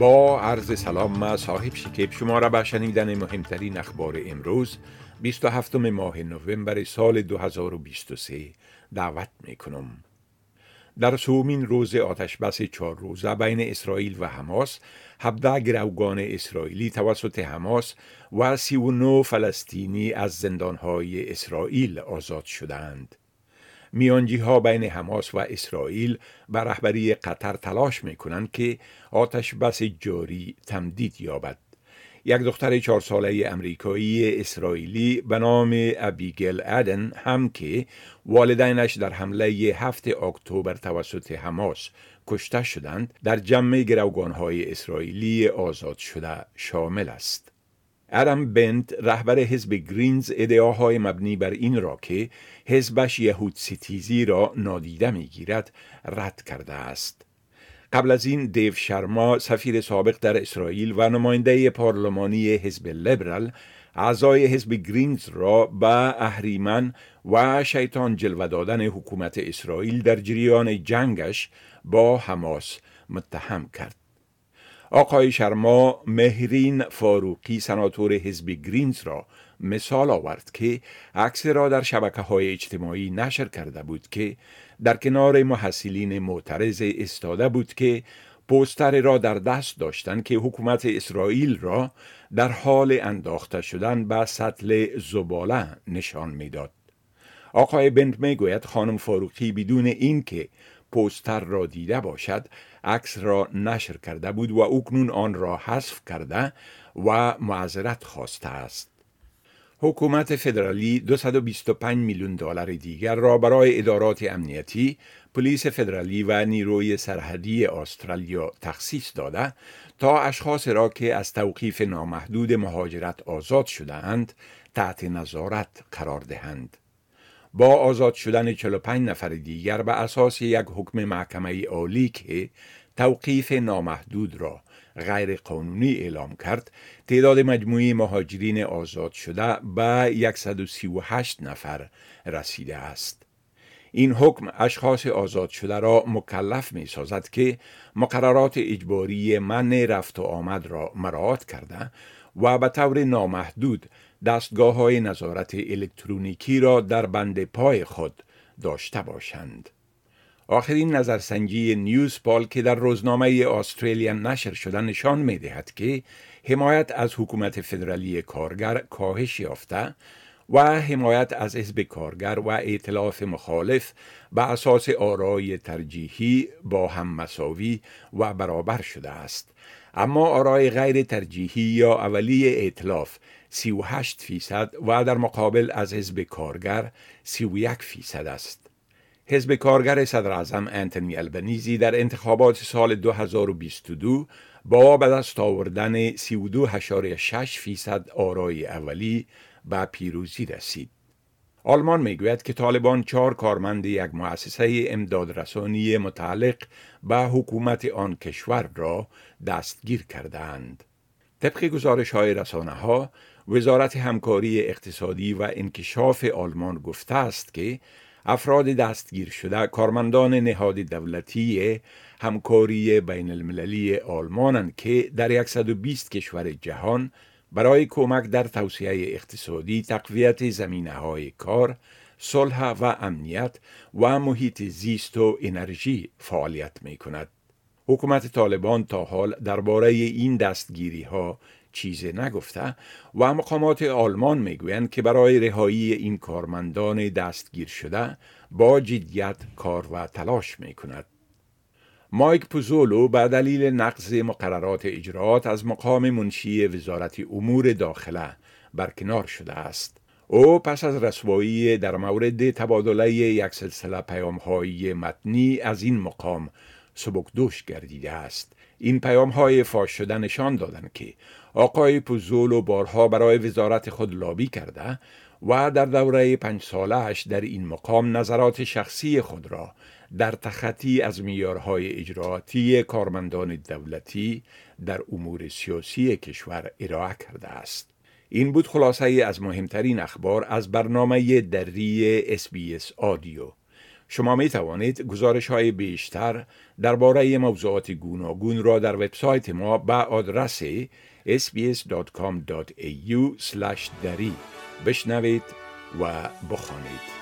با عرض سلام ما صاحب شکیب شما را به شنیدن مهمترین اخبار امروز 27 ماه نوامبر سال 2023 دعوت می کنم. در سومین روز آتش بس چهار روزه بین اسرائیل و حماس 17 گروگان اسرائیلی توسط حماس و 39 فلسطینی از زندانهای اسرائیل آزاد شدند. میانجی ها بین حماس و اسرائیل به رهبری قطر تلاش می کنند که آتش بس جاری تمدید یابد. یک دختر چهار ساله امریکایی اسرائیلی به نام ابیگل ادن هم که والدینش در حمله هفت اکتبر توسط حماس کشته شدند در جمع های اسرائیلی آزاد شده شامل است. ادم بنت رهبر حزب گرینز ادعاهای مبنی بر این را که حزبش یهود ستیزی را نادیده می‌گیرد رد کرده است. قبل از این دیو شرما سفیر سابق در اسرائیل و نماینده پارلمانی حزب لیبرال اعضای حزب گرینز را به اهریمن و شیطان جلوه دادن حکومت اسرائیل در جریان جنگش با حماس متهم کرد. آقای شرما مهرین فاروقی سناتور حزب گرینز را مثال آورد که عکس را در شبکه های اجتماعی نشر کرده بود که در کنار محصلین معترض استاده بود که پوستر را در دست داشتند که حکومت اسرائیل را در حال انداخته شدن به سطل زباله نشان می‌داد. آقای بنت می‌گوید خانم فاروقی بدون اینکه پوستر را دیده باشد عکس را نشر کرده بود و اکنون آن را حذف کرده و معذرت خواسته است حکومت فدرالی 225 میلیون دلار دیگر را برای ادارات امنیتی، پلیس فدرالی و نیروی سرحدی استرالیا تخصیص داده تا اشخاص را که از توقیف نامحدود مهاجرت آزاد شدهاند تحت نظارت قرار دهند. با آزاد شدن 45 نفر دیگر به اساس یک حکم محکمه عالی که توقیف نامحدود را غیر قانونی اعلام کرد تعداد مجموعی مهاجرین آزاد شده به 138 نفر رسیده است. این حکم اشخاص آزاد شده را مکلف می سازد که مقررات اجباری من رفت و آمد را مراعات کرده و به طور نامحدود دستگاه های نظارت الکترونیکی را در بند پای خود داشته باشند. آخرین نظرسنجی نیوز پال که در روزنامه استرالیا نشر شده نشان می دهد که حمایت از حکومت فدرالی کارگر کاهش یافته و حمایت از حزب کارگر و ائتلاف مخالف به اساس آرای ترجیحی با هم مساوی و برابر شده است. اما آرای غیر ترجیحی یا اولی ائتلاف 38 فیصد و در مقابل از حزب کارگر 31 فیصد است. حزب کارگر صدر اعظم انتونی البنیزی در انتخابات سال 2022 با به دست آوردن 32.6 فیصد آرای اولی به پیروزی رسید. آلمان می‌گوید که طالبان چهار کارمند یک مؤسسه امدادرسانی متعلق به حکومت آن کشور را دستگیر کردند. طبق گزارش های رسانه ها، وزارت همکاری اقتصادی و انکشاف آلمان گفته است که افراد دستگیر شده کارمندان نهاد دولتی همکاری بین المللی آلمانند که در 120 کشور جهان برای کمک در توسعه اقتصادی تقویت زمینه های کار، صلح و امنیت و محیط زیست و انرژی فعالیت می کند. حکومت طالبان تا حال درباره این دستگیری ها چیزی نگفته و مقامات آلمان می‌گویند که برای رهایی این کارمندان دستگیر شده با جدیت کار و تلاش می کند. مایک پوزولو به دلیل نقض مقررات اجرات از مقام منشی وزارت امور داخله برکنار شده است. او پس از رسوایی در مورد تبادله یک سلسله پیام های متنی از این مقام سبکدوش گردیده است. این پیام های فاش شده نشان دادند که آقای پوزولو بارها برای وزارت خود لابی کرده و در دوره پنج سالش در این مقام نظرات شخصی خود را در تخطی از میارهای اجراعاتی کارمندان دولتی در امور سیاسی کشور ارائه کرده است. این بود خلاصه از مهمترین اخبار از برنامه دری اس آدیو. شما می توانید گزارش های بیشتر درباره موضوعات گوناگون را در وبسایت ما به آدرس sbs.com.au دری بشنوید و بخوانید.